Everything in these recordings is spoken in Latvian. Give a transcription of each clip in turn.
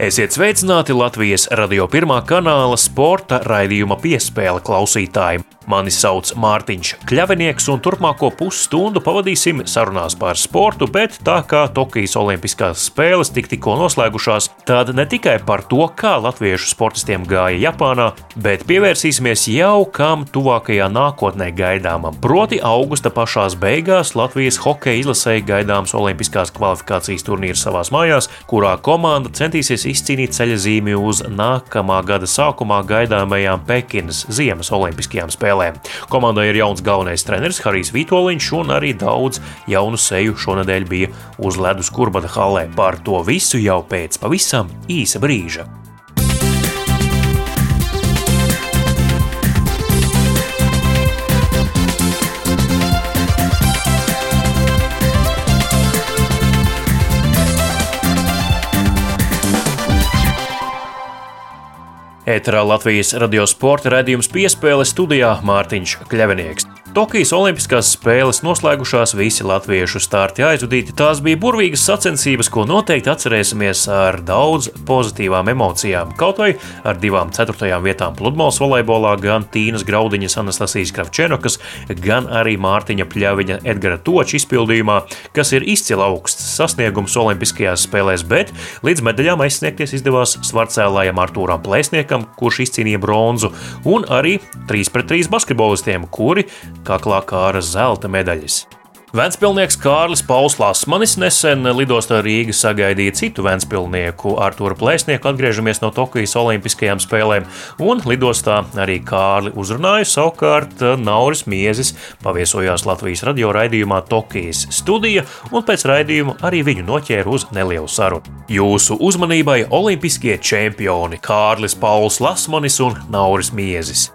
Esiet sveicināti Latvijas radio pirmā kanāla sporta raidījuma piespēle klausītājiem. Mani sauc Mārtiņš Kļavinieks, un turpmāko pusstundu pavadīsim sarunās par sportu, bet tā kā Tokijas Olimpiskās spēles tik tikko noslēgušās, tad ne tikai par to, kā latviešu sportistiem gāja Japānā, bet pievērsīsimies jau kam tuvākajā nākotnē gaidāmam. Proti, augusta pašās beigās Latvijas hokeja izlasēja gaidāms Olimpiskās kvalifikācijas turnīrs savās mājās, kurā komanda centīsies izcīnīt ceļazīmi uz nākamā gada sākumā gaidāmajām Pekinas Ziemas Olimpiskajām spēlēm. Komandai ir jauns galvenais treneris Harijs Vitoļņš, un arī daudz jaunu seju šonadēļ bija uz ledus Kurbada halē. Par to visu jau pēc pavisam īsa brīža. Ēterā Latvijas radio sporta raidījums piespēle studijā Mārtiņš Kļavinieks. Tokijas Olimpiskās spēles noslēgušās, visi latviešu starti aizvadīti. Tās bija burvīgas sacensības, ko noteikti atcerēsimies ar daudz pozitīvām emocijām. Kaut vai ar divām ceturtajām vietām pludmales volejbolā, gan Tīnas Graudiņas, Anastasijas Kravčenokas, gan arī Mārtiņa Pļaviņa Edgara Toča izpildījumā, kas ir izcila augsts sasniegums Olimpiskajās spēlēs, bet līdz medaļām aizsniegties izdevās svarcēlājam Artūram Plēsniekam, kurš izcīnīja bronzu, un arī 3 pret 3 basketbolistiem, kuri kaklā kāra zelta medaļas. Vēnspilsnieks Kārlis Pauls Lasmanis nesen lidostā Rīgā sagaidīja citu vēnspilsnieku Arthuru Plēsnieku, atgriežamies no Tokijas Olimpiskajām spēlēm, un lidostā arī Kārli uzrunāja. Savukārt Nauris Miezis paviesojās Latvijas radio raidījumā Tokijas studija, un pēc raidījuma arī viņu noķēra uz nelielu sarunu. Jūsu uzmanībai Olimpiskie čempioni Kārlis Pauls Lasmanis un Nauris Miezis.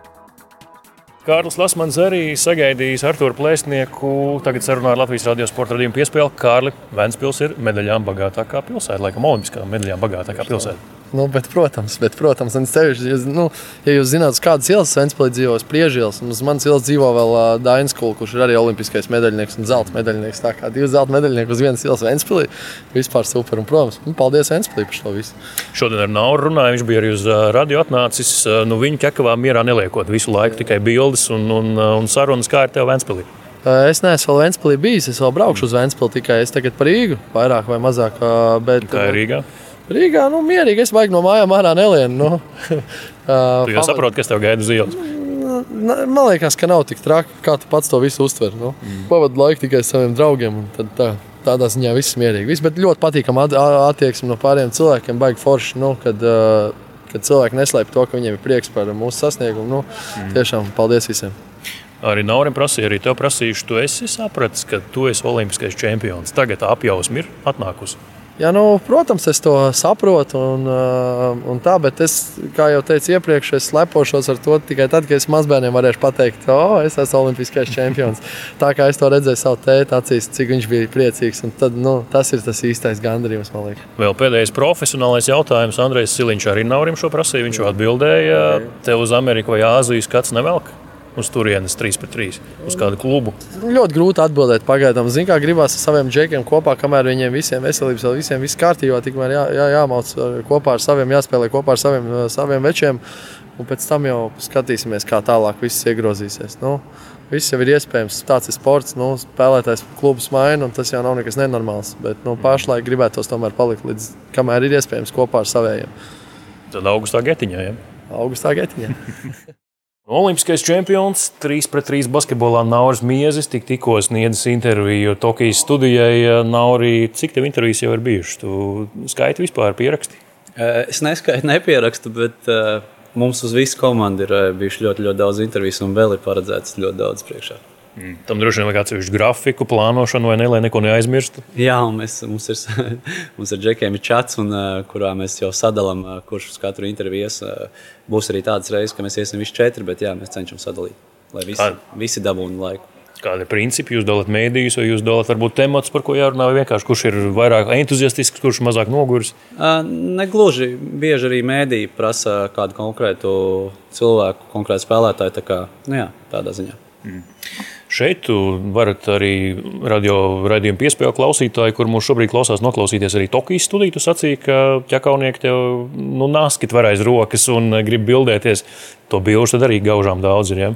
Kārlis Lasmans arī sagaidījis Arthuru Plēsnieku. Tagad sarunā ar Latvijas radio sporta radījumu piespēli. Kārli Vēnspils ir medaļām bagātākā pilsēta, laikam olimpiskām medaļām bagātākā pilsēta. Nu, bet, protams, bet, protams, un sevišķi, ja, nu, ja jūs zināt, kādas ielas Vēnspēlī dzīvo, Priežielas, un uz manas ielas dzīvo vēl uh, Dainis Kulks, kurš ir arī olimpiskais medaļnieks un zelta medaļnieks. Tā kā divi zelta medaļnieki uz vienas ielas Vēnspēlī, vispār super. Un, protams, un paldies Vēnspēlī par šo visu. Šodien ar Nauru runāju, viņš bija arī uz radio atnācis. Nu, viņa ķekavā mierā neliekot visu laiku, tikai bildes un, un, un sarunas, kā ir tev Vēnspēlī. Es neesmu vēl Vēnspēlī bijis, es vēl braukšu uz Vēnspēli tikai es tagad par Rīgu, vairāk vai mazāk. Bet, kā ir Rīgā? Rīgā, nu, mierīgi. Es baigi no mājām ārā nelienu. Nu. tu jau saproti, kas tev gaida uz ielas. Man liekas, ka nav tik traki, kā tu pats to visu uztver. Nu. Mm. Pavadu laiku tikai saviem draugiem. Tā, tādā ziņā viss mierīgi. Viss, bet ļoti patīkami attieksme no pārējiem cilvēkiem. Baigi forši, nu, kad, kad cilvēki neslēp to, ka viņiem ir prieks par mūsu sasniegumu. Nu, mm. Tiešām paldies visiem! Arī Naurim prasīja, arī tev prasījuši, tu esi sapratis, ka tu esi olimpiskais čempions. Tagad apjausme ir atnākusi. Ja, nu, protams, es to saprotu, un, uh, un tā, bet es, kā jau teicu iepriekš, es lepošos ar to tikai tad, kad es mazbērniem varēšu pateikt, ka oh, es esmu olimpiskais čempions. Tā kā es to redzēju savu tēta acīs, cik viņš bija priecīgs. Tad, nu, tas ir tas īstais gandarījums, man liekas. Vēl pēdējais profesionālais jautājums. Andrejs Siliņš arī Naurim šo prasīja. Viņš jau atbildēja, tev uz Ameriku vai Āziju skats nevelk uz turienes 3 pret 3, uz kādu klubu? Ļoti grūti atbildēt pagaidām. Zinu, kā gribās ar saviem džekiem kopā, kamēr viņiem visiem veselības, vēl visiem viss kārtībā, tikmēr jā, jā, jāmauc kopā ar saviem, jāspēlē kopā ar saviem, saviem večiem. Un pēc tam jau skatīsimies, kā tālāk viss iegrozīsies. Nu, Viss jau ir iespējams. Tāds ir sports. Nu, spēlētājs klubus maina, un tas jau nav nekas nenormāls. Bet nu, pašlaik gribētos tomēr palikt līdz kamēr ir iespējams kopā ar saviem. Tad augustā getiņā. Ja? Augustā getiņā. Olimpiskais čempions 3 pret 3 basketbolā Nauris Miezis tik, tikko sniedzis interviju Tokijas studijai. Nauri, cik tev intervijas jau ir bijušas? Tu skaiti vispār pieraksti? Es neskaitu, nepierakstu, bet uh, mums uz visu komandu ir bijuši ļoti, ļoti daudz interviju un vēl ir paredzēts ļoti daudz priekšā. Mm. Tam droši vien vajag atsevišķu grafiku, plānošanu, vai ne, lai neko neaizmirstu. Jā, mēs, mums ir, mums ir džekiem ir čats, un, uh, kurā mēs jau sadalām, uh, kurš uz katru interviju ies. Uh, būs arī tādas reizes, ka mēs iesim visi četri, bet jā, mēs cenšamies sadalīt, lai visi, Kā? visi dabūtu laiku. Kādi ir principi? Jūs dalāt mēdījus, vai jūs dalāt varbūt temats, par ko jārunā, vai vienkārši kurš ir vairāk entuziastisks, kurš mazāk noguris? Negluži. Bieži arī mēdīji prasa kādu konkrētu cilvēku, konkrētu spēlētāju. Tā kā, nu jā, tādā ziņā. Mm. Šeit varat arī radio raidījumu piespēļu klausītāji, kur mūs šobrīd klausās, noklausīties arī Tokijas studiju. Tu sacīki, ka ķekaunieki tev nu, naskit var aiz rokas un grib bildēties. To bilžu tad arī gaužām daudz ir. Ja?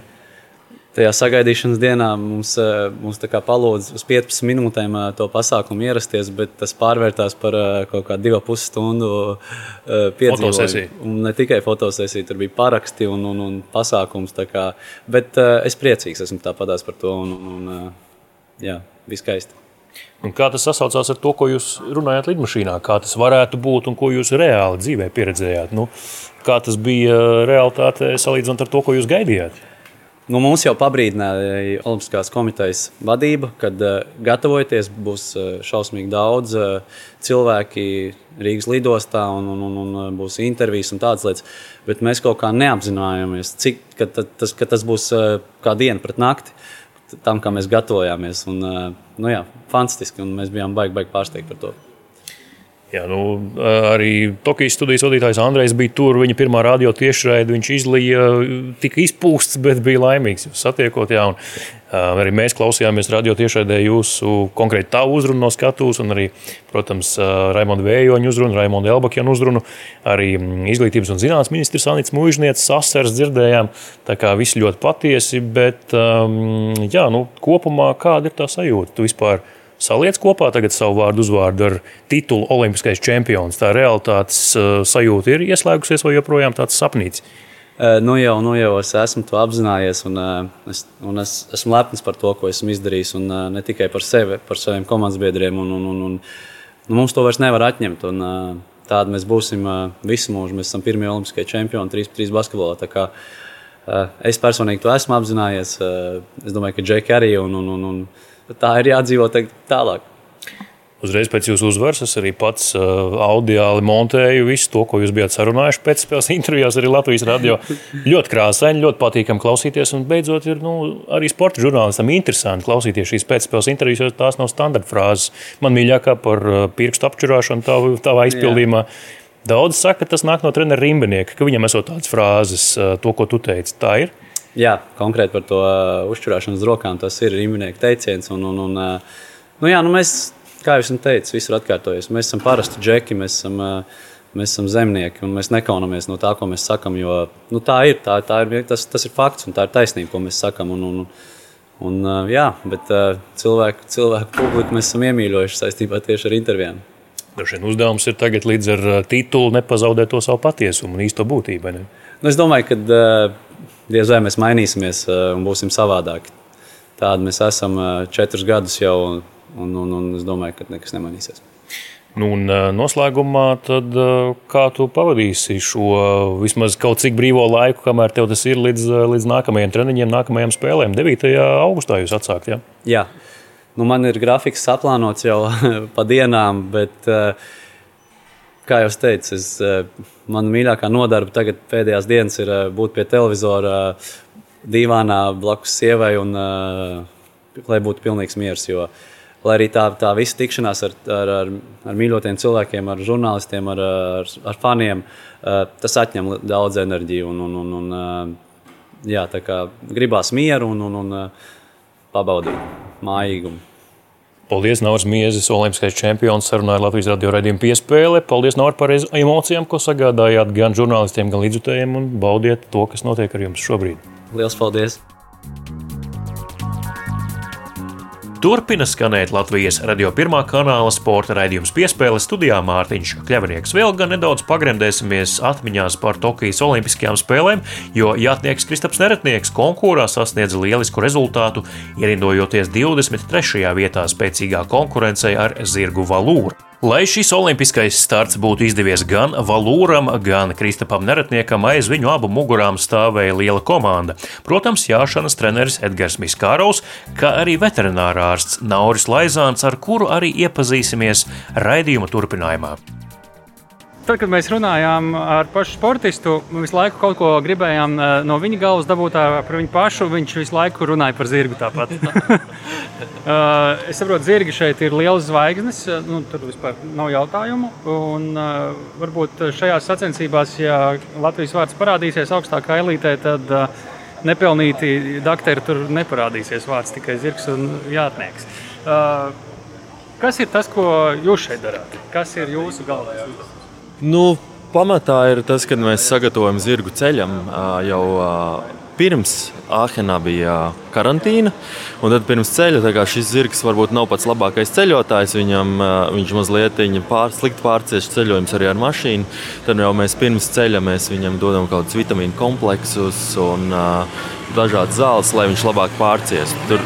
Tajā sagaidīšanas dienā mums, eh, mums palūdza uz 15 minūtēm eh, to pasākumu ierasties, bet tas pārvērtās par eh, kaut kādu divu pusi stundu piedzīvojumu. Ne tikai fotosesija, tur bija paraksti un, un, un pasākums. Kā, bet es priecīgs esmu tāpatās par to un, un jā, viss skaisti. Un kā tas sasaucās ar to, ko jūs runājāt lidmašīnā? Kā tas varētu būt un ko jūs reāli dzīvē pieredzējāt? Nu, kā tas bija realitāte salīdzinot ar to, ko jūs gaidījāt? Nu, mums jau pabrīdināja Olimpiskās komitejas vadība, kad uh, gatavojoties, būs uh, šausmīgi daudz uh, cilvēki Rīgas lidostā un, un, un, un būs intervijas un tādas lietas. Bet mēs kaut kā neapzinājāmies, cik ka, tas, ka tas būs kā diena pret nakti tam, kā mēs gatavojāmies. Un, nu, jā, fantastiski, un mēs bijām baigi, baigi pārsteigti par to. Jā, nu, arī Tokijas studijas vadītājs Andrejs bija tur. Viņa pirmā radio tiešraide viņš izlīja, tika izpūsts, bet bija laimīgs satiekot. Jā, un, arī mēs klausījāmies radio tiešraidē jūsu konkrēti tavu uzrunu no skatuves, un arī, protams, Raimonda Vējoņa uzrunu, Raimonda Elbakjana uzrunu. Arī izglītības un zinātnes ministrs Anits Mūžniecis sasars dzirdējām. Tā kā viss ļoti patiesi, bet jā, nu, kopumā kāda ir tā sajūta? Tu vispār saliec kopā savu vārdu uzvārdu ar titulu Olimpiskais čempions. Tā realitātes uh, sajūta ir ieslēgusies vai joprojām tāds sapnīts? Nu jau, nu jau es esmu to apzinājies, un, es, un es esmu lepns par to, ko esmu izdarījis. Un, ne tikai par sevi, par saviem komandas biedriem. Un, un, un, un, un mums to vairs nevar atņemt. Un, tādi mēs būsim visu mūžu. Mēs esam pirmie olimpiskie čempioni, 3-3 basketbolā. Es personīgi to esmu apzinājies. Es domāju, ka Džeki arī. Un, un, un, un, tā ir jādzīvo tālāk. Uzreiz pēc jūsu uzvaras es arī pats uh, audiāli montēju visu to, ko jūs bijat sarunājuši pēc spēles intervijās arī Latvijas radio. ļoti krāsaini, ļoti patīkami klausīties. Un beidzot, ir nu, arī sporta žurnālistam interesanti klausīties šīs pēcspēles intervijas, jo tās nav standarta frāzes. Man mīļākā par uh, pirkstu apčurāšanu tavā, tavā izpildījumā. Jā. Daudz saka, ka tas nāk no treneru rimbinieka, ka viņam esot tādas frāzes, uh, to, ko tu teici. Tā ir. Jā, konkrēti par to uh, uzturēšanu uz rokām. Tas ir rīmnieka teiciens. Un, un, un, uh, nu, jā, nu mēs, kā jau teicu, visur atkārtojas. Mēs esam parasti džeki, mēs esam, uh, mēs esam zemnieki un mēs nekaunamies no tā, ko mēs sakām. Jo nu, tā ir, tā, tā ir tas, tas ir fakts un tā ir taisnība, ko mēs sakām. Un, un, un, jā, bet cilvēku, cilvēku publiku mēs esam iemīļojuši saistībā tieši ar intervijām. Šis uzdevums ir tagad līdz ar titulu nepazaudēt to savu patiesumu un īsto būtību. Nu, es domāju, ka diez vai mēs mainīsimies uh, un būsim savādāki. Tādi mēs esam uh, četrus gadus jau, un, un, un es domāju, ka nekas nemainīsies. Nu, un noslēgumā, tad, kā tu pavadīsi šo vismaz kaut cik brīvo laiku, kamēr tev tas ir līdz, līdz nākamajiem treniņiem, nākamajām spēlēm? 9. augustā jūs atsākt. Ja? Jā, nu, man ir grafiks saplānots jau pa dienām, bet kā jau teicu, es, eh, man mīļākā nodarbe tagad pēdējās dienas ir eh, būt pie televizora, divānā blakus sievai un eh, lai būtu pilnīgs miers. Jo, lai arī tā, tā visa tikšanās ar, ar, ar, ar mīļotiem cilvēkiem, ar žurnālistiem, ar, ar, ar faniem, tas atņem daudz enerģiju. Un, un, un, un, jā, gribās mieru un, un, un pabaudīt mājīgumu. Paldies, Nauris Miezis, olimpiskais čempions, sarunāja Latvijas radio raidījumu piespēle. Paldies, Naur, par emocijām, ko sagādājāt gan žurnālistiem, gan līdzjutējiem, un baudiet to, kas notiek ar jums šobrīd. Lielas paldies! Turpina skanēt Latvijas radio pirmā kanāla sporta raidījums piespēle studijā Mārtiņš Kļavnieks. Vēl gan nedaudz pagremdēsimies atmiņās par Tokijas Olimpiskajām spēlēm, jo jātnieks Kristaps Neretnieks konkursā sasniedza lielisku rezultātu, ierindojoties 23. vietā spēcīgā konkurencei ar zirgu valūru. Lai šis olimpiskais starts būtu izdevies gan Valūram, gan Kristapam Neretniekam, aiz viņu abu mugurām stāvēja liela komanda. Protams, Jāšanas treneris Edgars Miskārovs, kā arī veterinārārsts Nauris Laizāns, ar kuru arī iepazīsimies raidījuma turpinājumā tad, kad mēs runājām ar pašu sportistu, visu laiku kaut ko gribējām eh, no viņa galvas dabūt par viņu pašu. Viņš visu laiku runāja par zirgu tāpat. Es saprotu, zirgi šeit ir liels zvaigznes. Nu, tur vispār nav jautājumu. Un, varbūt šajās sacensībās, ja Latvijas vārds parādīsies augstākā elitē, tad nepelnīti dakteri tur neparādīsies vārds tikai zirgs un jātnieks. Kas ir tas, ko jūs šeit darāt? Kas ir jūsu galvenais uzdevums? Nu, pamatā ir tas, ka mēs sagatavojam zirgu ceļam jau pirms Āhenā bija karantīna. Un tad pirms ceļa šis zirgs varbūt nav pats labākais ceļotājs. Viņam, viņš mazliet pār, slikti pārcieš ceļojums arī ar mašīnu. Tad jau mēs pirms ceļa mēs viņam dodam kaut kādus vitamīnu kompleksus un dažādas zāles, lai viņš labāk pārciestu. Tur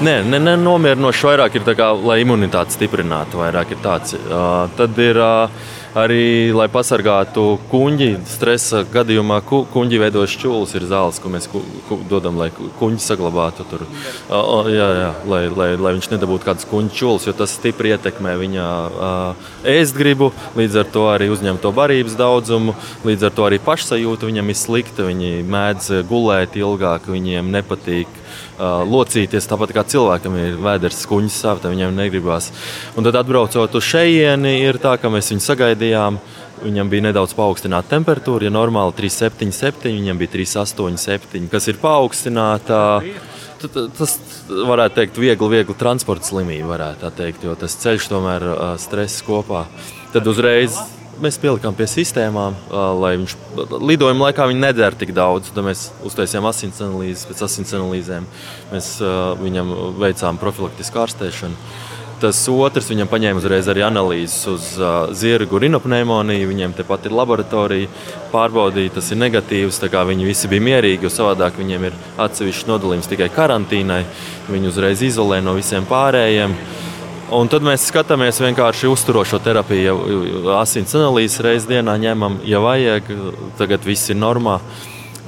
nē, ne, ne, nomierinoši vairāk ir tā kā, lai imunitāti stiprinātu. Vairāk ir tāds. Uh, tad ir. Uh, arī, lai pasargātu kuģi. Stresa gadījumā ku, kuģi veidojas čūlas, ir zāles, ko mēs ku, ku, dodam, lai kuģi saglabātu tur. Uh, jā, jā, lai, lai, lai viņš nedabūtu kādas kuģi čūlas, jo tas stipri ietekmē viņa uh, ēstgribu, līdz ar to arī uzņemto barības daudzumu, līdz ar to arī pašsajūta viņam ir slikta. Viņi mēdz gulēt ilgāk, viņiem nepatīk uh, locīties tāpat kā cilvēkam ir vēders, kuņģis sāp, viņam negribās. Un tad atbraucot uz šejieni, ir tā, ka mēs viņu sagaidījām. Viņam bija nedaudz paaugstināta temperatūra, ja normāli 377, viņam bija 387, kas ir paaugstināta. Tas varētu teikt, viegli, viegli transporta slimība, varētu teikt, jo tas ceļš tomēr uh, stresa kopā. Tad uzreiz mēs pielikām pie sistēmām, lai viņš lidojuma laikā nedara tik daudz. Tad mēs uztaisījām asins analīzes, pēc asins analīzēm mēs viņam veicām profilaktisku ārstēšanu. Tas otrs, viņam paņēma uzreiz arī analīzes uz zirgu rinopneimoniju. Viņiem tepat ir laboratorija, pārbaudīja, tas ir negatīvs. Viņi visi bija mierīgi, jo savādāk viņiem ir atsevišķs nodalījums tikai karantīnai. Viņi uzreiz izolē no visiem pārējiem. Un tad mēs skatāmies vienkārši uzturošo terapiju. Ja asins analīzes reizes dienā ņemam, ja vajag, tagad viss ir normāli.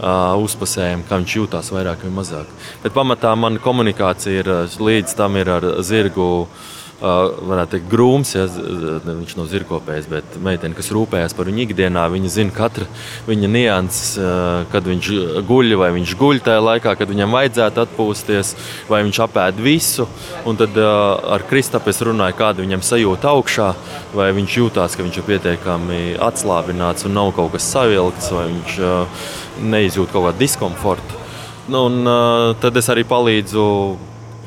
Uh, uzpasējam, kā viņš jūtas vairāk vai mazāk. Bet pamatā mana komunikācija ir līdz tam ir ar zirgu uh, varētu teikt, grūms. Ja, viņš nav zirgopējs, bet meitene, kas rūpējas par viņu ikdienā, viņa zina katru viņa nianses, kad viņš guļ vai viņš guļ tajā laikā, kad viņam vajadzētu atpūsties, vai viņš apēd visu. Un tad ar Kristapu es runāju, kāda viņam sajūta augšā, vai viņš jūtās, ka viņš ir pietiekami atslābināts un nav kaut kas savilkts, vai viņš neizjūt kaut kādu diskomfortu. Nu, un, tad es arī palīdzu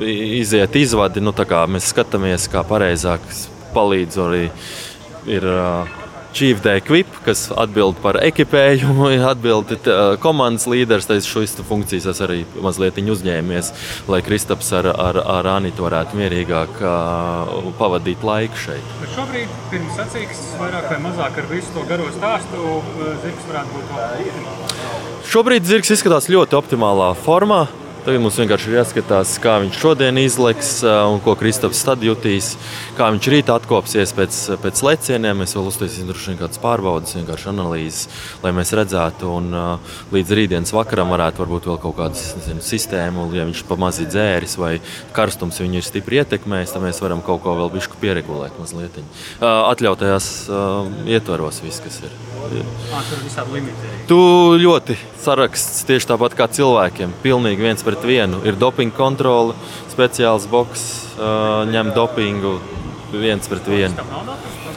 iziet izvadi. Nu, mēs skatāmies, kā pareizāk palīdz arī. Ir, uh, Chief Day Equip, kas atbild par ekipējumu, atbild uh, komandas līderis. Tas šīs funkcijas es arī mazliet uzņēmies, lai Kristaps ar, ar, ar Anitu varētu mierīgāk uh, pavadīt laiku šeit. Bet šobrīd, pirms sacīks, vairāk vai mazāk ar visu to garo stāstu, zirgs varētu būt vēl. Šobrīd zirgs izskatās ļoti optimālā formā. Tagad mums vienkārši ir jāskatās, kā viņš šodien izleks un ko Kristaps tad jutīs. Kā viņš rīt atkopsies pēc, pēc lecieniem. Mēs vēl uztaisīsim droši vien kādas pārbaudes, vienkārši analīzes, lai mēs redzētu. Un līdz rītdienas vakaram varētu varbūt vēl kaut kādu nezinu, sistēmu, ja viņš pamazīt dzēris vai karstums viņu ir stipri ietekmējis, tad mēs varam kaut ko vēl bišku pieregulēt mazliet. Atļautajās ietvaros viss, kas ir. Tur ļoti saraksts tieši tāpat kā cilvēkiem. Pilnīgi viens pret vienu. Ir dopinga kontrole, speciāls boks, ņem dopingu viens pret vienu.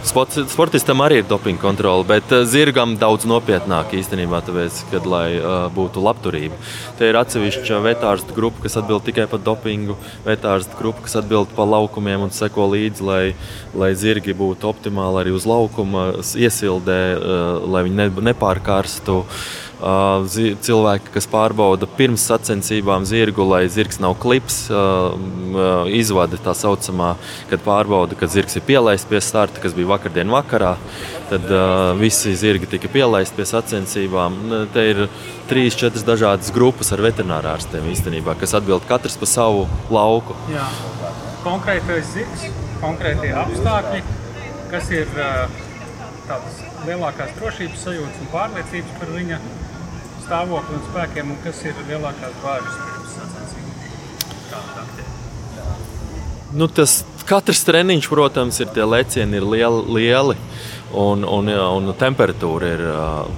Sportistam arī ir dopinga kontrole, bet zirgam daudz nopietnāk īstenībā, tāpēc, kad, lai uh, būtu labturība. Te ir atsevišķa vetārstu grupa, kas atbild tikai par dopingu, vetārstu grupa, kas atbild par laukumiem un seko līdzi, lai, lai zirgi būtu optimāli arī uz laukuma, iesildē, uh, lai viņi ne, nepārkarstu. Uh, cilvēki, kas pārbauda pirms sacensībām zirgu, lai zirgs nav klips, izvada tā saucamā, kad pārbauda, ka zirgs ir pielaists pie starta, kas bija vakardien vakarā. Tad visi zirgi tika pielaisti pie sacensībām. Te ir trīs, četras dažādas grupas ar veterinārārstiem īstenībā, kas atbild katrs par savu lauku. Jā. Konkrētais zirgs, konkrētie apstākļi, kas ir tādas lielākās drošības sajūtas un pārliecības par viņa stāvokli un spēkiem, un kas ir lielākās bāžas pirms sacensībām? Nu, tas katrs treniņš, protams, ir tie lecieni ir lieli. lieli Un, un, un temperatūra ir,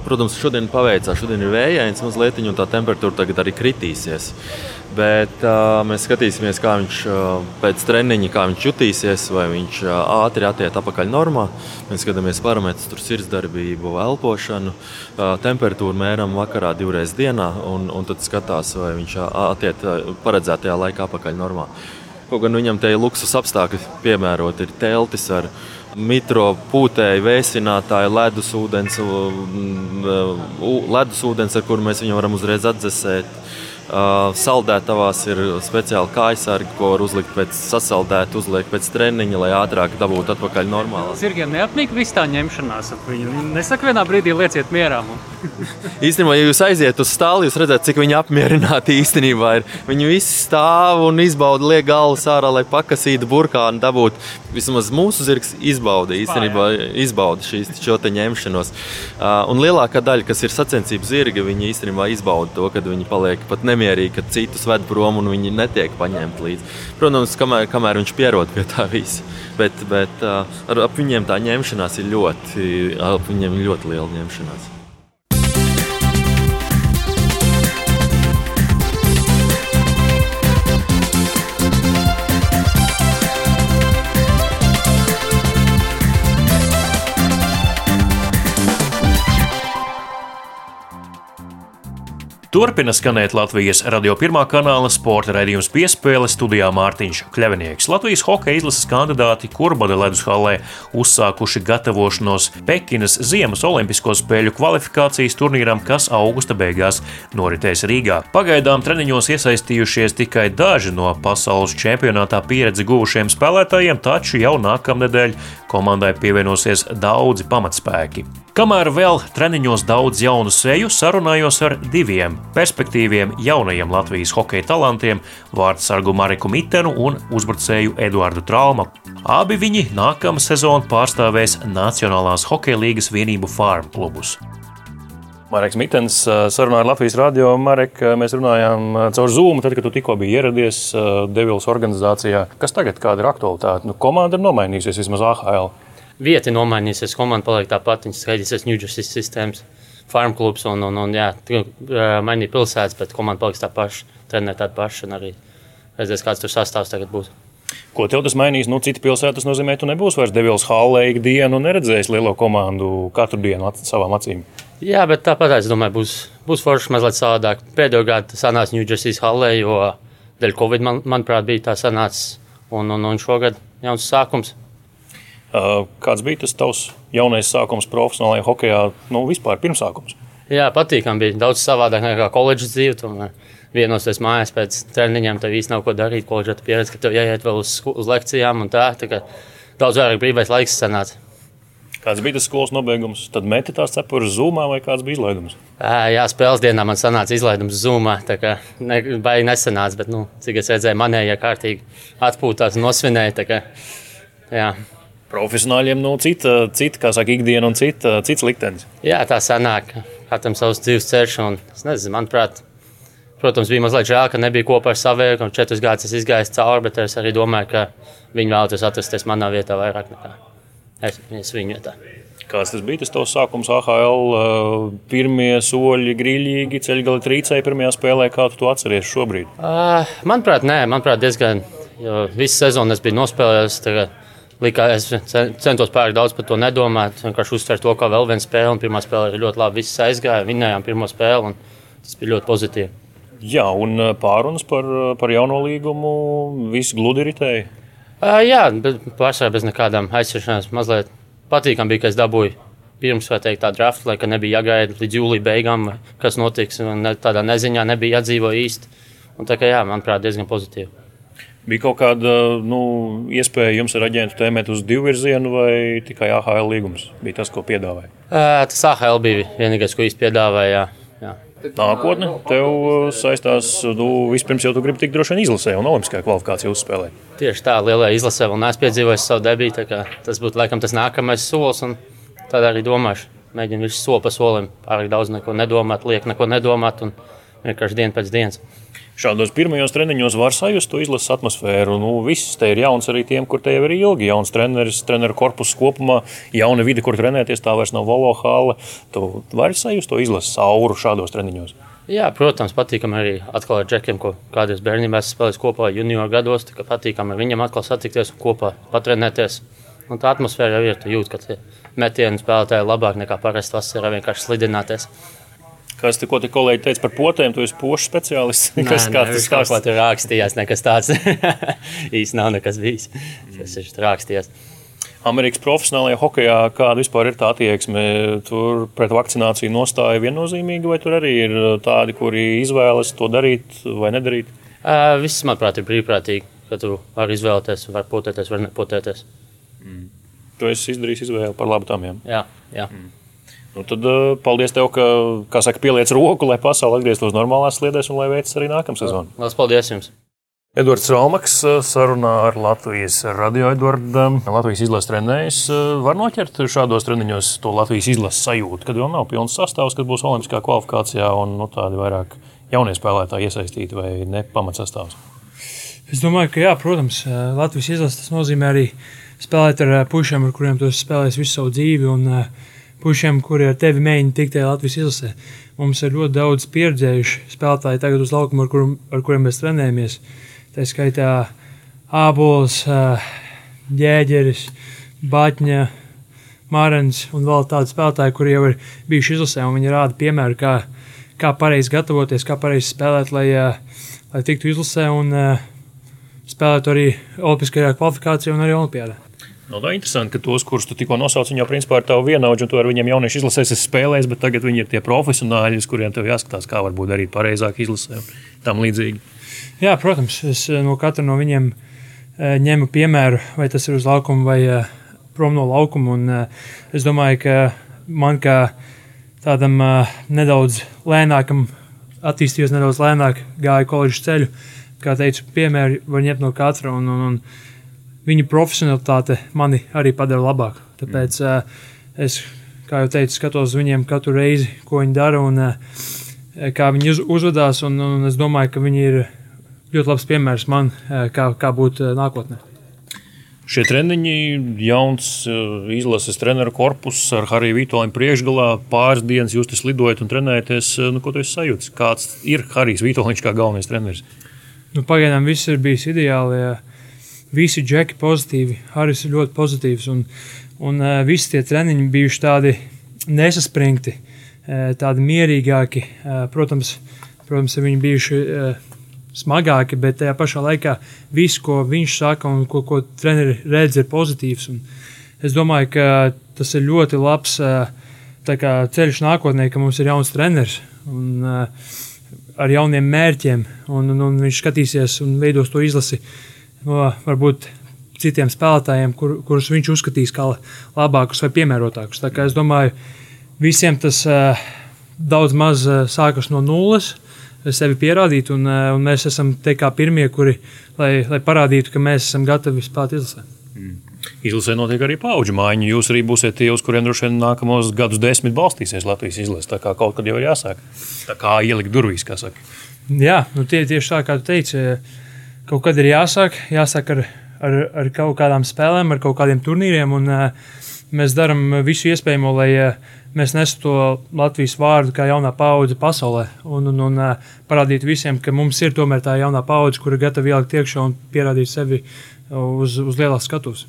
protams, šodien paveicās, šodien ir vējains mazliet, un tā temperatūra tagad arī kritīsies. Bet uh, mēs skatīsimies, kā viņš uh, pēc treniņa viņš jutīsies, vai viņš uh, ātri attiek atpakaļ normā. Mēs skatāmies parametrus, tur sirdsdarbību, elpošanu, uh, temperatūru mēram vakarā divreiz dienā, un, un tad skatās, vai viņš attiek paredzētajā laikā atpakaļ normā. Kaut gan viņam te ir luksus apstākļi piemērot, ir teltis ar viņa mitro pūtēju, vēsinātāju, ledus ūdens, ledus ūdens, ar kuru mēs viņu varam uzreiz atdzesēt. Saldētavās ir speciāli kājsargi, ko var uzlikt pēc sasaldēta, uzliek pēc treniņa, lai ātrāk dabūtu atpakaļ normāli. Zirgiem neapnīk viss tā ņemšanās. Viņi nesaka vienā brīdī lieciet mierā. īstenībā, ja jūs aiziet uz stāli, jūs redzat, cik viņi apmierināti īstenībā ir. Viņi visi stāv un izbauda, liek galvas ārā, lai pakasītu burkānu, dabūtu. Vismaz mūsu zirgs izbauda īstenībā izbauda šīs, šo te ņemšanos. Un lielākā daļa, kas ir sacensību zirgi, viņi īstenībā izbauda to, kad viņi paliek pat ne nemierīgi, ka citus ved prom un viņi netiek paņemti līdzi. Protams, kamēr, kamēr viņš pierod pie tā visa. Bet, bet ar, ap viņiem tā ņemšanās ir ļoti, ap viņiem ļoti liela ņemšanās. Turpina skanēt Latvijas radio pirmā kanāla sporta raidījums piespēle studijā Mārtiņš Kļavinieks. Latvijas hokeja izlases kandidāti Kurbada ledus hallē uzsākuši gatavošanos Pekinas Ziemas Olimpisko spēļu kvalifikācijas turnīram, kas augusta beigās noritēs Rīgā. Pagaidām treniņos iesaistījušies tikai daži no pasaules čempionātā pieredzi guvušiem spēlētājiem, taču jau nākamnedēļ komandai pievienosies daudzi pamatspēki. Kamēr vēl treniņos daudz jaunu seju, sarunājos ar diviem perspektīviem jaunajiem Latvijas hokeja talantiem - vārdsargu Mariku Mitenu un uzbrucēju Eduardu Traumu. Abi viņi nākamā sezonā pārstāvēs Nacionālās hokeja līgas vienību farm klubus. Marks Mitens sarunā ar Latvijas radio. Marek, mēs runājām caur Zoom, tad, kad tu tikko biji ieradies Devils organizācijā. Kas tagad ir aktualitāte? Nu, komanda ir nomainījusies vismaz AHL vieta nomainīsies, komanda paliek tā pati. Viņas skaidrs, New Jersey sistēmas, farm klubs un, un, un jā, mainīja pilsētas, bet komanda paliks tā paša, trenē tāda paša un arī redzēs, kāds tur sastāvs tagad būs. Ko tev tas mainīs? Nu, cita pilsēta nozīmē, ka tu nebūsi vairs Devils Hallē ikdienu un neredzēsi lielo komandu katru dienu at savām acīm. Jā, bet tāpat es domāju, būs, būs forši mazliet savādāk. Pēdējo gadu tas sanāca New Jersey Hallē, jo dēļ Covid, man, manuprāt, bija tā sanācis. Un, un, un šogad jauns sākums. Kāds bija tas tavs jaunais sākums profesionālajā hokeja, nu, vispār pirmsākums? Jā, patīkami bija. Daudz savādāk nekā koledžas dzīve. Tomēr vienosies mājās pēc treniņiem, tev īsti nav ko darīt. Koledžā tu pieredzi, ka tev jāiet vēl uz, uz lekcijām un tā. tā daudz vairāk brīvais laiks sanāca. Kāds bija tas skolas nobeigums? Tad meti tās cepures zūmā vai kāds bija izlaidums? Jā, spēles dienā man sanāca izlaidums zūmā. Tā kā ne, baigi nesanāca, bet, nu, cik es redzēju, manējie ja kārtīgi atpūtās un nosvinēja. Kā, jā. Profesionāļiem nu, cita, cita, kā saka, ikdiena un cita, cits liktenis. Jā, tā sanāk. Katram savs dzīves ceļš. Un, nezinu, manuprāt, protams, bija mazliet žēl, ka nebija kopā ar savu un četrus gadus izgājis cauri, bet es arī domāju, ka viņi vēlētos atrasties manā vietā vairāk nekā es, es viņu vietā. Kāds tas bija tas tavs sākums AHL? Pirmie soļi grīļīgi, ceļgali trīcēji pirmajā spēlē. Kā tu to atceries šobrīd? Uh, manuprāt, nē, manuprāt, diezgan. Visu sezonu es biju nospēlējis. Tagad Likās, es centos pārāk daudz par to nedomāt. Vienkārši uztvert to kā vēl vienu spēli. Un pirmā spēle ir ļoti labi. Viss aizgāja, vinējām pirmo spēli. Tas bija ļoti pozitīvi. Jā, un pārunas par, par jauno līgumu viss gludi ritēja. Uh, jā, bet pārsvarā bez nekādām aizsardzības. Mazliet patīkami bija, ka es dabūju pirms teikt, tā drafta, lai nebija jāgaida līdz jūlijā beigām, kas notiks. Ne, tādā neziņā nebija jādzīvo īsti. Un tā kā jā, manuprāt, diezgan pozitīvi. Bija kaut kāda nu, iespēja jums ar aģentu tēmēt uz divu virzienu, vai tikai AHL līgums bija tas, ko piedāvāja? Tas AHL bija vienīgais, ko īstenībā piedāvāja. Jā. Nākotne tev saistās, nu, vispirms jau tu gribi tikt droši vien izlasē un olimpiskajā kvalifikācijā uzspēlēt. Tieši tā, lielajā izlasē vēl neesmu piedzīvojis savu debītu. Tas būtu laikam tas nākamais solis, un tad arī domāšu. Mēģinu visu soli pa solim, pārāk daudz neko nedomāt, liek neko nedomāt un vienkārši dienu pēc dienas. Šādos pirmajos treniņos var sajust to izlases atmosfēru. Nu, viss te ir jauns arī tiem, kur te jau ir ilgi. Jauns treneris, treneru korpus kopumā, jauna vide, kur trenēties. Tā vairs nav valo hāla. Tu vari sajust to izlases auru šādos treniņos. Jā, protams, patīkami arī atkal ar džekiem, ko kādreiz bērnībā spēlējis kopā junior gados. Patīkami ar viņiem atkal satikties un kopā patrenēties. Un tā atmosfēra jau ir. Tu jūti, ka tie metienu spēlētāji labāk nekā parasti vasarā vienkārši slidināties. Kas tikko te kolēģi teica par potēm, tu esi pošu speciālists. Nē, Kas nē, viņš tas kaut ko tur rakstījās, nekas tāds īsti nav nekas bijis. Tas ir rakstījās. Amerikas profesionālajā hokeja, kāda vispār ir tā attieksme? Tur pret vakcināciju nostāja viennozīmīgi, vai tur arī ir tādi, kuri izvēlas to darīt vai nedarīt? Uh, viss, manuprāt, ir brīvprātīgi, ka tu vari izvēlēties, var potēties, var nepotēties. Tu esi izdarījis izvēli par labu tam. Jā. Jā, jā. Nu, tad uh, paldies tev, ka, kā saka, pieliec roku, lai pasaule atgrieztos normālās sliedēs un lai veicas arī nākamā sezona. Lielas paldies jums! Edvards Rāmaks sarunā ar Latvijas radio Edvardu. Latvijas izlases trenējs var noķert šādos treniņos to Latvijas izlases sajūtu, kad vēl nav pilns sastāvs, kad būs olimpiskā kvalifikācijā un nu, tādi vairāk jaunie spēlētāji iesaistīti vai ne pamatsastāvs. Es domāju, ka jā, protams, Latvijas izlase tas nozīmē arī spēlēt ar pušiem, ar kuriem tu esi spēlējis visu savu dzīvi, un pušiem, kuri ar tevi mēģina tikt Latvijas izlasē. Mums ir ļoti daudz pieredzējuši spēlētāji tagad uz laukuma, ar, kur, ar kuriem mēs trenējamies. Tā skaitā Ābols, Ģēģeris, Batņa, Mārens un vēl tādi spēlētāji, kuri jau ir bijuši izlasē, un viņi rāda piemēru, kā, kā pareizi gatavoties, kā pareizi spēlēt, lai, lai tiktu izlasē un spēlētu arī Olimpiskajā kvalifikācijā un arī Olimpijādā. Nu, tā ir interesanti, ka tos, kurus tu tikko nosauci, jau principā ir tavi vienaudži, un tu ar viņiem jaunieši izlasēs spēlēs, bet tagad viņi ir tie profesionāļi, uz kuriem tev jāskatās, kā varbūt darīt pareizāk izlasē un tam līdzīgi. Jā, protams, es no katra no viņiem ņemu piemēru, vai tas ir uz laukuma vai prom no laukuma. Un, es domāju, ka man kā tādam nedaudz lēnākam, attīstījos nedaudz lēnāk, gāju koledžas ceļu. Kā teicu, piemēri var ņemt no katra, un, un, un viņa profesionalitāte mani arī padara labāku. Tāpēc mm. es, kā jau teicu, skatos uz viņiem katru reizi, ko viņi dara un kā viņi uz, uzvedās. Un, un es domāju, ka viņi ir ļoti labs piemērs man, kā, kā būt nākotnē. Šie treniņi, jauns izlases treneru korpus ar Hariju Vitoļņu priekšgalā, pāris dienas jūs tas lidojat un trenējaties. Nu, ko tu esi sajūtis? Kāds ir Harijs Vitoļņš kā galvenais treneris? Nu, pagaidām viss ir bijis ideāli. Visi džeki pozitīvi, Harijs ir ļoti pozitīvs. Un, un uh, visi tie treniņi bijuši tādi nesaspringti, uh, tādi mierīgāki. Uh, protams, protams, viņi bijuši uh, smagāki, bet tajā pašā laikā viss, ko viņš saka un ko, ko treneri redz, ir pozitīvs. Un es domāju, ka tas ir ļoti labs kā, ceļš nākotnē, ka mums ir jauns treneris un, ar jauniem mērķiem, un, un, un viņš skatīsies un veidos to izlasi no varbūt citiem spēlētājiem, kur, kurus viņš uzskatīs kā labākus vai piemērotākus. Tā kā es domāju, visiem tas daudz maz sākas no nulles sevi pierādīt, un, un mēs esam te kā pirmie, kuri, lai, lai parādītu, ka mēs esam gatavi spēlēt izlasē. Mm. Izlasē notiek arī paudžu maiņa. Jūs arī būsiet tie, uz kuriem droši vien nākamos gadus desmit balstīsies Latvijas izlase. Tā kā kaut kad jau ir jāsāk. Tā kā ielikt durvīs, kā saka. Jā, nu tie, tieši tā, kā tu teici, kaut kad ir jāsāk, jāsāk ar, ar, ar kaut kādām spēlēm, ar kaut kādiem turnīriem, un uh, mēs darām visu iespējamo, lai uh, mēs nesam to Latvijas vārdu kā jaunā paudze pasaulē un, un, un parādītu visiem, ka mums ir tomēr tā jaunā paudze, kura ir gatava ielikt iekšā un pierādīt sevi uz, uz lielās skatuves.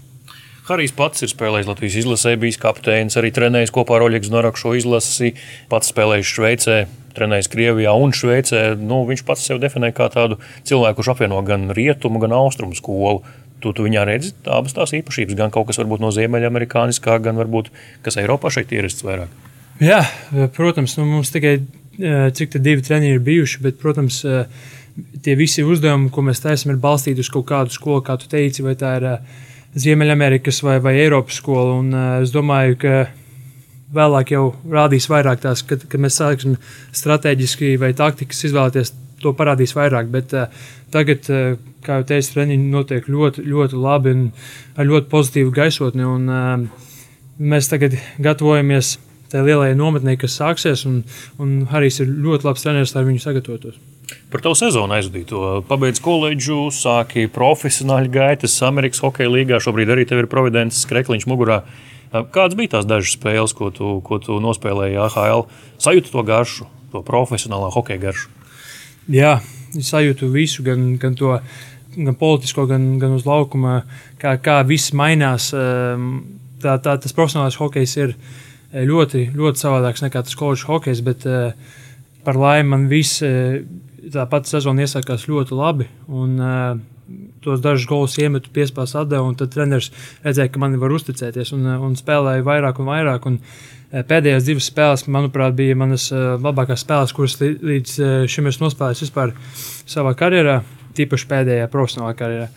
Harijs pats ir spēlējis Latvijas izlasē, bijis kapteinis, arī trenējis kopā ar Oļegu Norakšu izlasi, pats spēlējis Šveicē, trenējis Krievijā un Šveicē. Nu, viņš pats sev definē kā tādu cilvēku, kurš apvieno gan rietumu, gan austrumu skolu. Tu, tu viņā redzi abas tās īpašības, gan kaut kas no ziemeļamerikāniskā, gan varbūt kas Eiropā šeit ierasts vairāk. Jā, protams, nu, mums tikai cik divi treniņi ir bijuši, bet, protams, tie visi uzdevumi, ko mēs taisām, ir balstīti uz kaut kādu skolu, kā tu teici, vai tā ir Ziemeļamerikas vai, vai Eiropas skola. Un, es domāju, ka vēlāk jau rādīs vairāk tās, kad, kad mēs sāksim strateģiski vai taktikas izvēlēties to parādīs vairāk. Bet uh, tagad, uh, kā jau teicu, treniņi notiek ļoti, ļoti labi un ar ļoti pozitīvu gaisotni. Un, uh, mēs tagad gatavojamies tajā lielajai nometnē, kas sāksies, un, un Harijs ir ļoti labs treneris, lai viņu sagatavotos. Par tavu sezonu aizvadīto. Pabeidz koledžu, sāki profesionāļu gaitas Amerikas Hokeja līgā. Šobrīd arī tev ir Providence Krekliņš mugurā. Kādas bija tās dažas spēles, ko tu, ko tu nospēlēji AHL? Sajūti to garšu, to profesionālā hokeja garšu. Jā, es sajūtu visu, gan, gan to gan politisko, gan, gan uz laukuma, kā, kā viss mainās. Tā, tā, tas profesionālais hokejs ir ļoti, ļoti savādāks nekā tas koledžas hokejs, bet par laimi man viss tā pati sezona iesākās ļoti labi. Un, uh, tos dažus golus iemetu, piespēlēju atdevu, un tad treneris redzēja, ka man var uzticēties un, un spēlēja vairāk un vairāk. Un, Pēdējās divas spēles, manuprāt, bija manas labākās spēles, kuras līdz šim esmu nospēlējis vispār savā karjerā, tīpaši pēdējā profesionālā karjerā.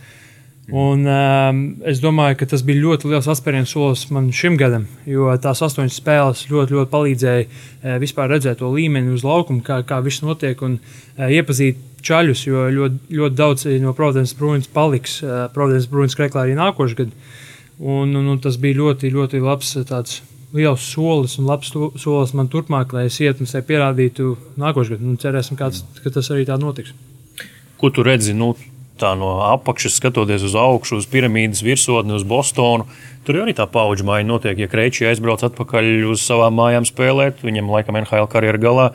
Un, um, es domāju, ka tas bija ļoti liels atspērienu solis man šim gadam, jo tās astoņas spēles ļoti, ļoti palīdzēja uh, vispār redzēt to līmeni uz laukuma, kā, kā viss notiek un uh, iepazīt čaļus, jo ļoti, ļoti daudz no Providence Bruins paliks uh, Providence Bruins kreklā arī nākošais gads. Un, un, un tas bija ļoti, ļoti labs tāds liels solis un labs solis man turpmāk, lai es ietu un sev pierādītu nākošais gads. Cerēsim, kāds, ka tas arī tā notiks. Ko tu redzi? Nu, tā no apakšas skatoties uz augšu, uz piramīdas virsotni, uz Bostonu. Tur arī tā paudžu maiņa notiek. Ja Kreičs aizbrauc atpakaļ uz savām mājām spēlēt, viņam laikam NHL karjeras galā,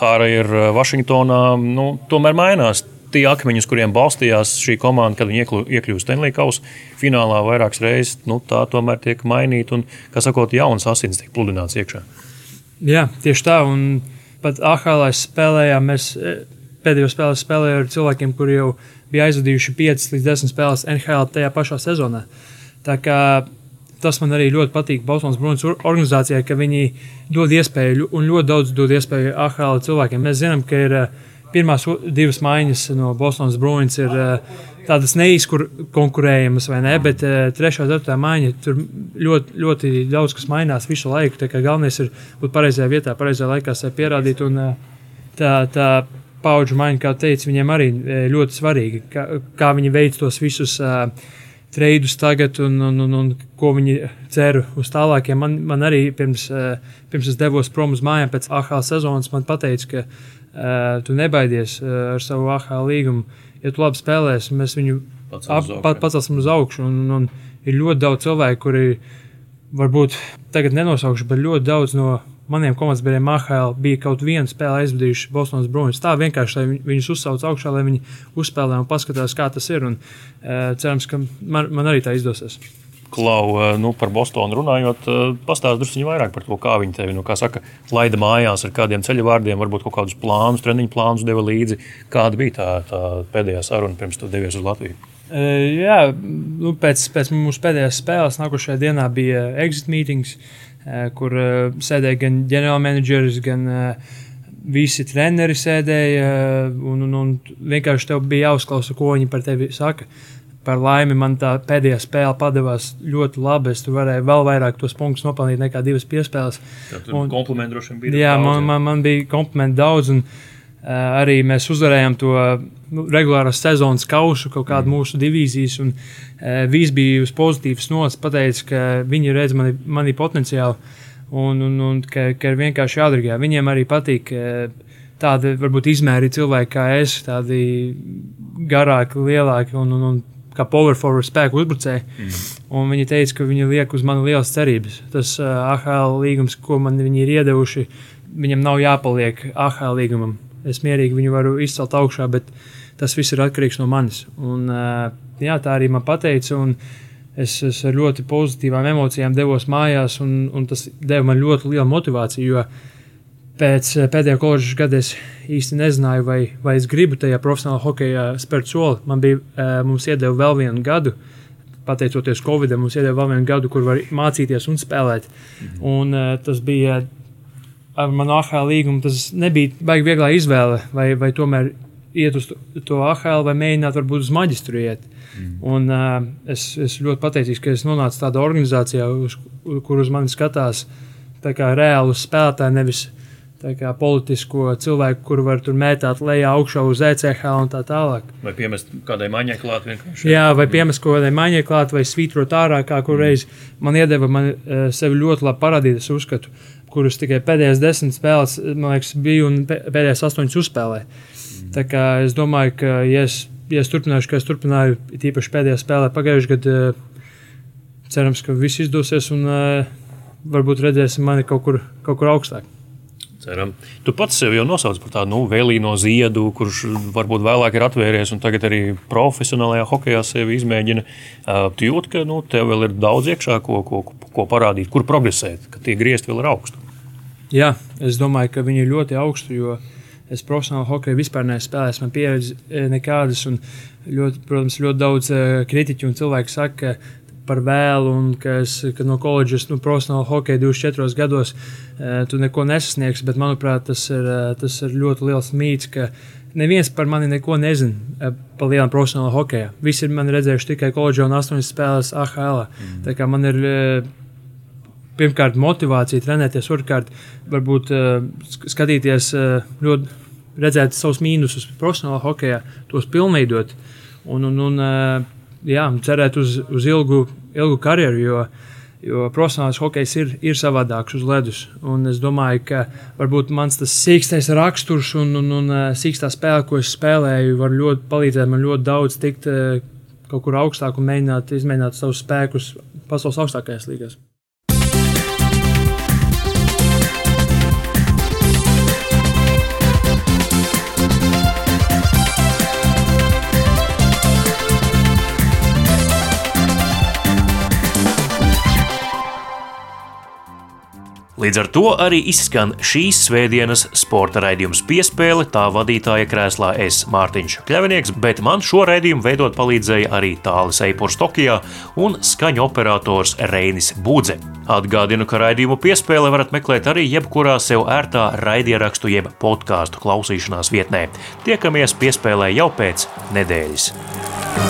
Hāra ir uh, Vašingtonā, nu, tomēr mainās. Tie akmeņi, uz kuriem balstījās šī komanda, kad viņi iekļūst Stanley Kausa finālā vairākas reizes, nu, tā tomēr tiek mainīta un, kā sakot, jauns asins tiek pludināts iekšā. Jā, tieši tā. Un pat AHL spēlējām, mēs eh, pēdējo spēli spēlējām ar cilvēkiem, kuriem jau ir bija aizvadījuši 5 līdz 10 spēles NHL tajā pašā sezonā. Tā kā tas man arī ļoti patīk Bostonas Bruins organizācijai, ka viņi dod iespēju un ļoti daudz dod iespēju AHL cilvēkiem. Mēs zinām, ka ir eh, pirmās divas maiņas no Bostonas Bruins ir eh, tādas neizkonkurējamas, vai ne? Bet eh, trešā, ceturtā maiņa tur ļoti, ļoti daudz kas mainās visu laiku. Tā kā galvenais ir būt pareizajā vietā, pareizajā laikā sev pierādīt. Un, tā, tā paudžu maiņa, kā teicu, viņiem arī e, ļoti svarīga. Kā, kā viņi veic tos visus uh, treidus tagad un, un, un, un ko viņi cer uz tālākiem. Man, man arī pirms, uh, pirms es devos prom uz mājām pēc AHL sezonas, man teica, ka uh, tu nebaidies uh, ar savu AHL līgumu. Ja tu labi spēlēsi, mēs viņu pacelsim uz augšu. Un, un, un ir ļoti daudz cilvēku, kuri varbūt tagad nenosaukšu, bet ļoti daudz no maniem komandas AHL bija kaut viena spēle aizvadījuši Bostonas Bruins. Tā vienkārši, lai viņus uzsauc augšā, lai viņi uzspēlē un paskatās, kā tas ir. Un, uh, cerams, ka man, man arī tā izdosies. Klau, e, nu, par Bostonu runājot, e, pastāstiet drusku vairāk par to, kā viņi tevi nu, saka, laida mājās ar kādiem ceļu vārdiem, varbūt kaut kādus plānus, treniņu plānus deva līdzi. Kāda bija tā, tā pēdējā saruna pirms tu devies uz Latviju? Jā, nu, pēc, pēc mūsu pēdējās spēles nākošajā dienā bija exit meetings. Uh, kur eh, sēdēja gan ģenerālmenedžeris, gan eh, visi treneri sēdēja. Un, un, un vienkārši tev bija jāuzklausa, ko viņi par tevi saka. Par laimi man tā pēdējā spēle padavās ļoti labi. Es tur varēju vēl vairāk tos punktus nopelnīt nekā divas piespēles. Tur komplimenti droši vien bija. Jā, daudz, man, man, man bija komplimenti daudz. Un, uh, Eh, arī mēs uzvarējām to nu, regulārās sezonas kausu, kaut kādu mm. mūsu divīzijas. Un, uh, viss bija uz pozitīvas nots, pateica, ka viņi redz mani, mani potenciālu un, un, un ka, ka ir vienkārši jādara. Viņiem arī patīk uh, tādi varbūt izmēri cilvēki kā es, tādi garāki, lielāki un, un, un kā power forward spēku uzbrucēji. Mm. Un viņi teica, ka viņi liek uz mani lielas cerības. Tas uh, AHL līgums, ko man viņi ir iedevuši, viņam nav jāpaliek AHL līgumam es mierīgi viņu varu izcelt augšā, bet tas viss ir atkarīgs no manis. Un, jā, tā arī man pateica. Es, es ar ļoti pozitīvām emocijām devos mājās, un, un tas deva man ļoti lielu motivāciju. Jo pēc pēdējā koledžas gada es īsti nezināju, vai, vai es gribu tajā profesionālā hokeja spērt soli. Man bija, mums iedeva vēl vienu gadu, pateicoties Covid-19, mums iedeva vēl vienu gadu, kur var mācīties un spēlēt. Mhm. Un, tas bija ar manu AHL līgumu tas nebija baigi vieglā izvēle, vai, vai tomēr iet uz to, AHL vai mēģināt varbūt uz maģistru iet. Mm. Un, uh, es, es ļoti pateicīgs, ka es nonācu tādā organizācijā, uz, kur uz mani skatās reāli spēlētāji, nevis kā politisko cilvēku, kuru var tur mētāt lejā, augšā uz ECH un tā tālāk. Vai piemest kādai maņai klāt vienkārši? Jā, vai piemest kādai maņai klāt, vai svītrot ārā, kā kur reiz man iedeva man sevi ļoti labi parādīt, es uzskatu kurus tikai pēdējās desmit spēles, man liekas, bija un pēdējās astoņas uzspēlēja. Tā kā es domāju, ka, ja es, ja es turpināšu, kā es turpināju, tīpaši pēdējā spēlē pagājušajā gadā, cerams, ka viss izdosies un varbūt redzēsim mani kaut kur, kaut kur augstāk. Ceram. Tu pats sev jau nosauc par tādu nu, vēlīno ziedu, kurš varbūt vēlāk ir atvērties un tagad arī profesionālajā hokeja sevi izmēģina. Uh, tu jūti, ka nu, tev vēl ir daudz iekšā, ko, ko, ko parādīt, kur progresēt, ka tie griezti vēl ir augstu. Jā, es domāju, ka viņi ir ļoti augstu, jo es profesionāli hokeju vispār nespēlēju, man pieredze nekādas. Ļoti, protams, ļoti daudz kritiķu un cilvēku saka, ka par vēlu, un ka, es, ka no koledžas, nu, profesionāla hokeja 24 gados uh, tu neko nesasniegsi. Bet, manuprāt, tas ir, tas ir ļoti liels mīts, ka neviens par mani neko nezina par lielām profesionālā hokeja. Visi ir mani redzējuši tikai koledžā un 8 spēlēs AHL. Mm. Tā kā man ir. Pirmkārt, motivācija trenēties, otrkārt, varbūt uh, skatīties uh, ļoti, redzēt savus mīnusus profesionālā hokeja, tos pilnveidot. Un, un, un, uh, jā, cerēt uz, uz ilgu, ilgu karjeru, jo, jo profesionālais hokejs ir, ir savādāks uz ledus. Un es domāju, ka varbūt mans tas sīkstais raksturs un, un, un sīkstā spēle, ko es spēlēju, var ļoti palīdzēt man ļoti daudz tikt kaut kur augstāk un mēģināt izmēģināt savus spēkus pasaules augstākajās līgās. Līdz ar to arī izskan šīs svētdienas sporta raidījums piespēle. Tā vadītāja krēslā es Mārtiņš Kļavinieks, bet man šo raidījumu veidot palīdzēja arī Tālis Eipurs Tokijā un skaņu operators Reinis Budze. Atgādinu, ka raidījumu piespēle varat meklēt arī jebkurā sev ērtā raidierakstu jeb podkāstu klausīšanās vietnē. Tiekamies piespēlē jau pēc nedēļas.